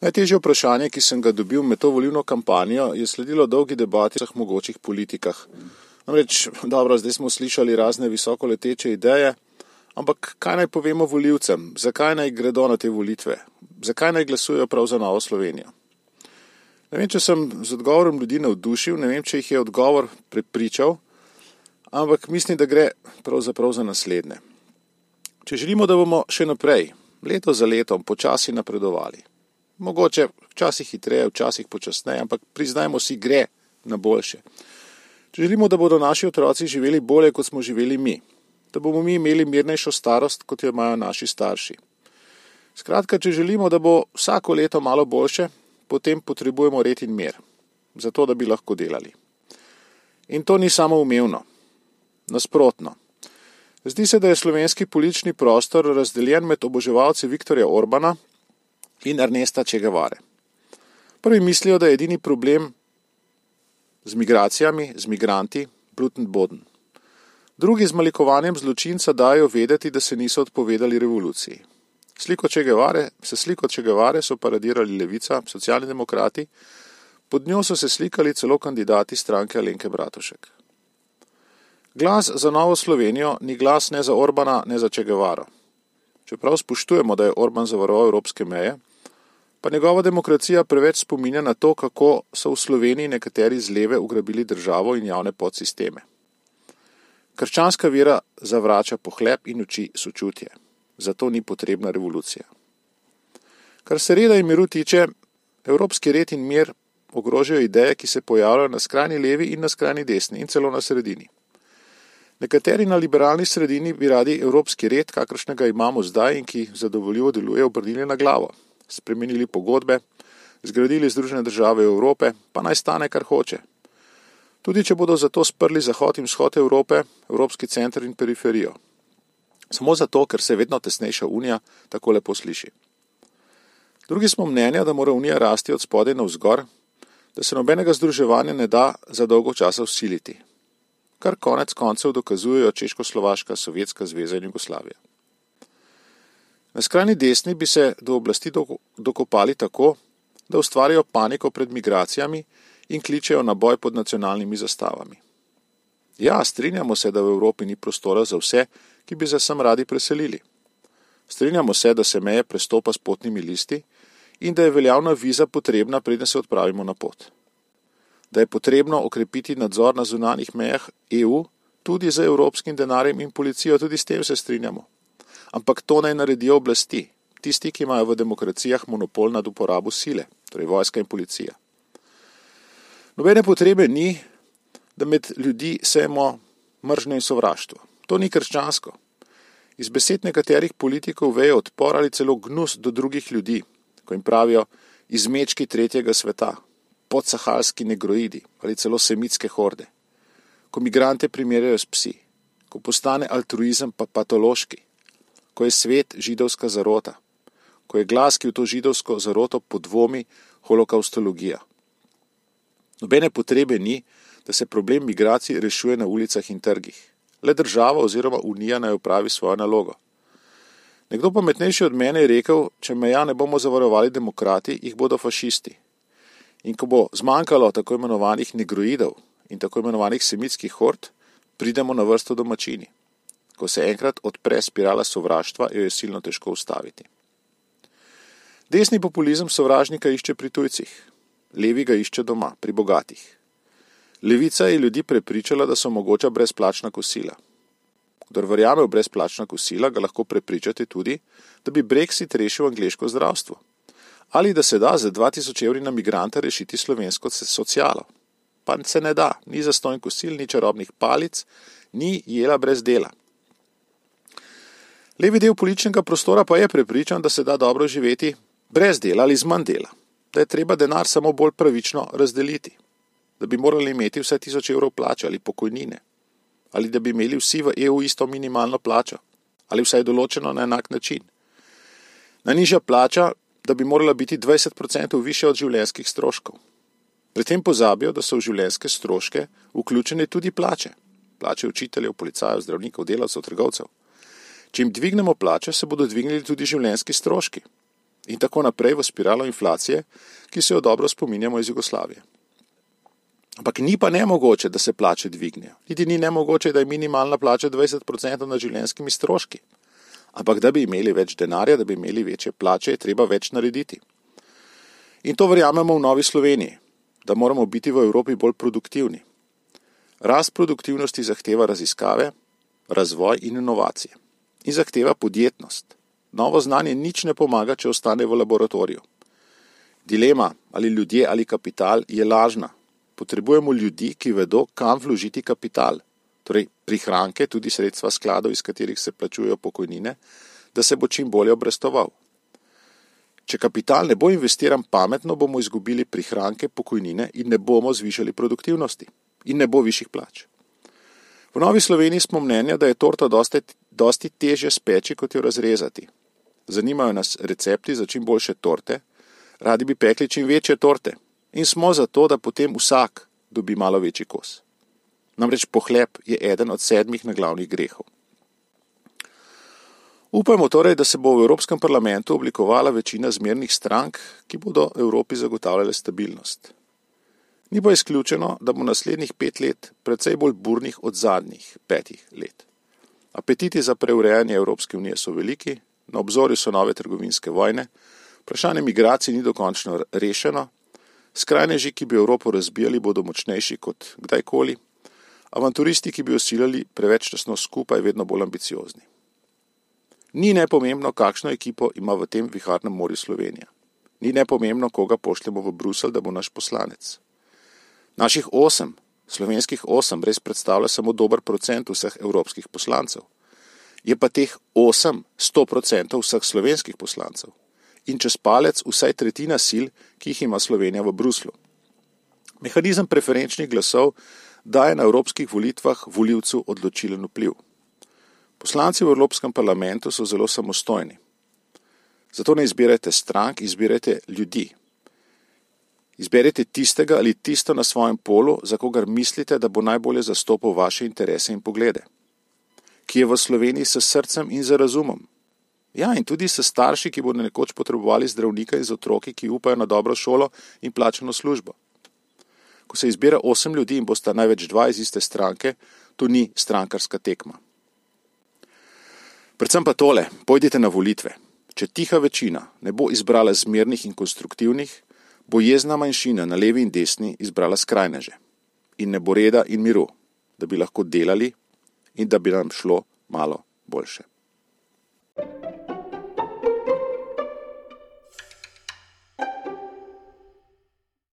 Najtežje vprašanje, ki sem ga dobil med to volilno kampanjo, je sledilo dolgi debati o vseh mogočih politikah. Namreč, dobro, zdaj smo slišali razne visoko leteče ideje, ampak kaj naj povemo voljivcem, zakaj naj gredo na te volitve, zakaj naj glasujejo prav za Novo Slovenijo. Ne vem, če sem z odgovorom ljudi navdušil, ne vem, če jih je odgovor prepričal, ampak mislim, da gre pravzaprav za naslednje. Če želimo, da bomo še naprej, leto za letom, počasi napredovali, mogoče včasih hitreje, včasih počasneje, ampak priznajmo si, gre na boljše. Če želimo, da bodo naši otroci živeli bolje, kot smo živeli mi, da bomo mi imeli mirnejšo starost, kot jo imajo naši starši. Skratka, če želimo, da bo vsako leto malo boljše, potem potrebujemo red in mir, zato da bi lahko delali. In to ni samo umevno, nasprotno. Zdi se, da je slovenski politični prostor razdeljen med oboževalci Viktorja Orbana in Ernesta Čegevare. Prvi mislijo, da je edini problem z migracijami, z migranti, Bluten Boden. Drugi z malikovanjem zločinca dajo vedeti, da se niso odpovedali revoluciji. Sliko Čegevare, se sliko Čegevare so paradirali levica, socialni demokrati, pod njo so se slikali celo kandidati stranke Alenke Bratušek. Glas za Novo Slovenijo ni glas ne za Orbana, ne za Čegevaro. Čeprav spoštujemo, da je Orban zavaroval evropske meje, pa njegova demokracija preveč spominja na to, kako so v Sloveniji nekateri z leve ugrabili državo in javne podsisteme. Krščanska vera zavrača pohlep in uči sočutje, zato ni potrebna revolucija. Kar se reda in miru tiče, evropski red in mir ogrožajo ideje, ki se pojavljajo na skrajni levi in na skrajni desni in celo na sredini. Nekateri na liberalni sredini bi radi evropski red, kakršnega imamo zdaj in ki zadovoljivo deluje, obrnili na glavo spremenili pogodbe, zgradili Združene države Evrope, pa naj stane, kar hoče. Tudi če bodo zato sprli zahod in vzhod Evrope, Evropski center in periferijo. Samo zato, ker se vedno tesnejša unija tako lepo sliši. Drugi smo mnenja, da mora unija rasti od spodaj na vzgor, da se nobenega združevanja ne da za dolgo časa usiliti. Kar konec koncev dokazujejo Češko-Slovaška, Sovjetska zveza in Jugoslavija. Na skrajni desni bi se do oblasti dokopali tako, da ustvarjajo paniko pred migracijami in kličejo na boj pod nacionalnimi zastavami. Ja, strinjamo se, da v Evropi ni prostora za vse, ki bi se sem radi preselili. Strinjamo se, da se meje prestopa s potnimi listi in da je veljavna viza potrebna, preden se odpravimo na pot. Da je potrebno okrepiti nadzor na zunanjih mejah EU, tudi z evropskim denarjem in policijo, tudi s tem se strinjamo ampak to naj naredijo oblasti, tisti, ki imajo v demokracijah monopol nad uporabo sile, torej vojska in policija. Nobene potrebe ni, da med ljudi sejemo mržnjo in sovraštvo. To ni krščansko. Iz besed nekaterih politikov veje odpor ali celo gnus do drugih ljudi, ko jim pravijo izmečki tretjega sveta, podsahalski negroidi ali celo semitske horde, ko migrante primerjajo s psi, ko postane altruizem pa patološki, ko je svet židovska zarota, ko je glas, ki v to židovsko zaroto podvomi holokaustologija. Nobene potrebe ni, da se problem migracij rešuje na ulicah in trgih. Le država oziroma unija naj upravi svojo nalogo. Nekdo pametnejši od mene je rekel, če meja ne bomo zavarovali demokrati, jih bodo fašisti. In ko bo zmanjkalo tako imenovanih negroidov in tako imenovanih semitskih hord, pridemo na vrsto domačini. Ko se enkrat odpre spirala sovraštva, jo je silno težko ustaviti. Desni populizem sovražnika išče pri tujcih, levi ga išče doma, pri bogatih. Levica je ljudi prepričala, da so mogoča brezplačna kosila. Kdor verjame v brezplačna kosila, ga lahko prepričate tudi, da bi Brexit rešil angliško zdravstvo. Ali da se da za 2000 evri na migranta rešiti slovensko socialo. Pa se ne da, ni zastojn kosil, ni čarobnih palic, ni jela brez dela. Levi del političnega prostora pa je prepričan, da se da dobro živeti brez dela ali z manj dela, da je treba denar samo bolj pravično razdeliti, da bi morali imeti vse tisoč evrov plače ali pokojnine, ali da bi imeli vsi v EU isto minimalno plačo ali vsaj določeno na enak način. Najnižja plača, da bi morala biti 20% više od življenjskih stroškov. Pri tem pozabijo, da so v življenjske stroške vključene tudi plače. Plače učiteljev, policajev, zdravnikov, delavcev, trgovcev. Če jim dvignemo plače, se bodo dvignili tudi življenjski stroški. In tako naprej v spiralo inflacije, ki se jo dobro spominjamo iz Jugoslavije. Ampak ni pa nemogoče, da se plače dvignejo. Niti ni nemogoče, da je minimalna plača 20% nad življenjskimi stroški. Ampak da bi imeli več denarja, da bi imeli večje plače, je treba več narediti. In to verjamemo v Novi Sloveniji, da moramo biti v Evropi bolj produktivni. Rast produktivnosti zahteva raziskave, razvoj in inovacije. In zahteva podjetnost. Novo znanje nič ne pomaga, če ostane v laboratoriju. Dilema ali ljudje ali kapital je lažna, potrebujemo ljudi, ki vedo, kam vložiti kapital, torej prihranke, tudi sredstva skladov, iz katerih se plačujejo pokojnine, da se bo čim bolje obrestoval. Če kapital ne bo investiran pametno, bomo izgubili prihranke, pokojnine in ne bomo zvišali produktivnosti in ne bo višjih plač. V Novi Sloveniji smo mnenja, da je torta dosti, dosti težje speči, kot jo razrezati. Zanimajo nas recepti za čim boljše torte, radi bi pekli čim večje torte, in smo zato, da potem vsak dobi malo večji kos. Namreč pohlep je eden od sedmih naglavnih grehov. Upajmo torej, da se bo v Evropskem parlamentu oblikovala večina zmernih strank, ki bodo Evropi zagotavljale stabilnost. Ni pa izključeno, da bo naslednjih pet let precej bolj burnih od zadnjih petih let. Apetiti za preurejanje Evropske unije so veliki, na obzorju so nove trgovinske vojne, vprašanje migracij ni dokončno rešeno, Skrajneži, ki bi Evropo razbijali, bodo močnejši kot kdajkoli, avanturisti, ki bi osiljali preveč tesno skupaj, vedno bolj ambiciozni. Ni nepomembno, kakšno ekipo ima v tem viharnem morju Slovenija. Ni nepomembno, koga pošljemo v Bruselj, da bo naš poslanec. Naših osem, slovenskih osem, res predstavlja samo dober procent vseh evropskih poslancev. Je pa teh osem sto procentov vseh slovenskih poslancev in čez palec vsaj tretjina sil, ki jih ima Slovenija v Bruslu. Mehanizem preferenčnih glasov daje na evropskih volitvah voljivcu odločilen vpliv. Poslanci v Evropskem parlamentu so zelo samostojni. Zato ne izbirajte strank, izbirajte ljudi. Izberite tistega ali tisto na svojem polu, za kogar mislite, da bo najbolje zastopal vaše interese in poglede. Ki je v Sloveniji s srcem in z razumom, Ja, in tudi s starši, ki bodo nekoč potrebovali zdravnika in z otroki, ki upajo na dobro šolo in plačeno službo. Ko se izbira osem ljudi in bosta največ dva iz iste stranke, to ni strankarska tekma. Predvsem pa tole, pojdite na volitve. Če tiha večina ne bo izbrala zmernih in konstruktivnih, bo jezna manjšina na levi in desni izbrala skrajneže. In ne bo reda in miru, da bi lahko delali in da bi nam šlo malo boljše. thank you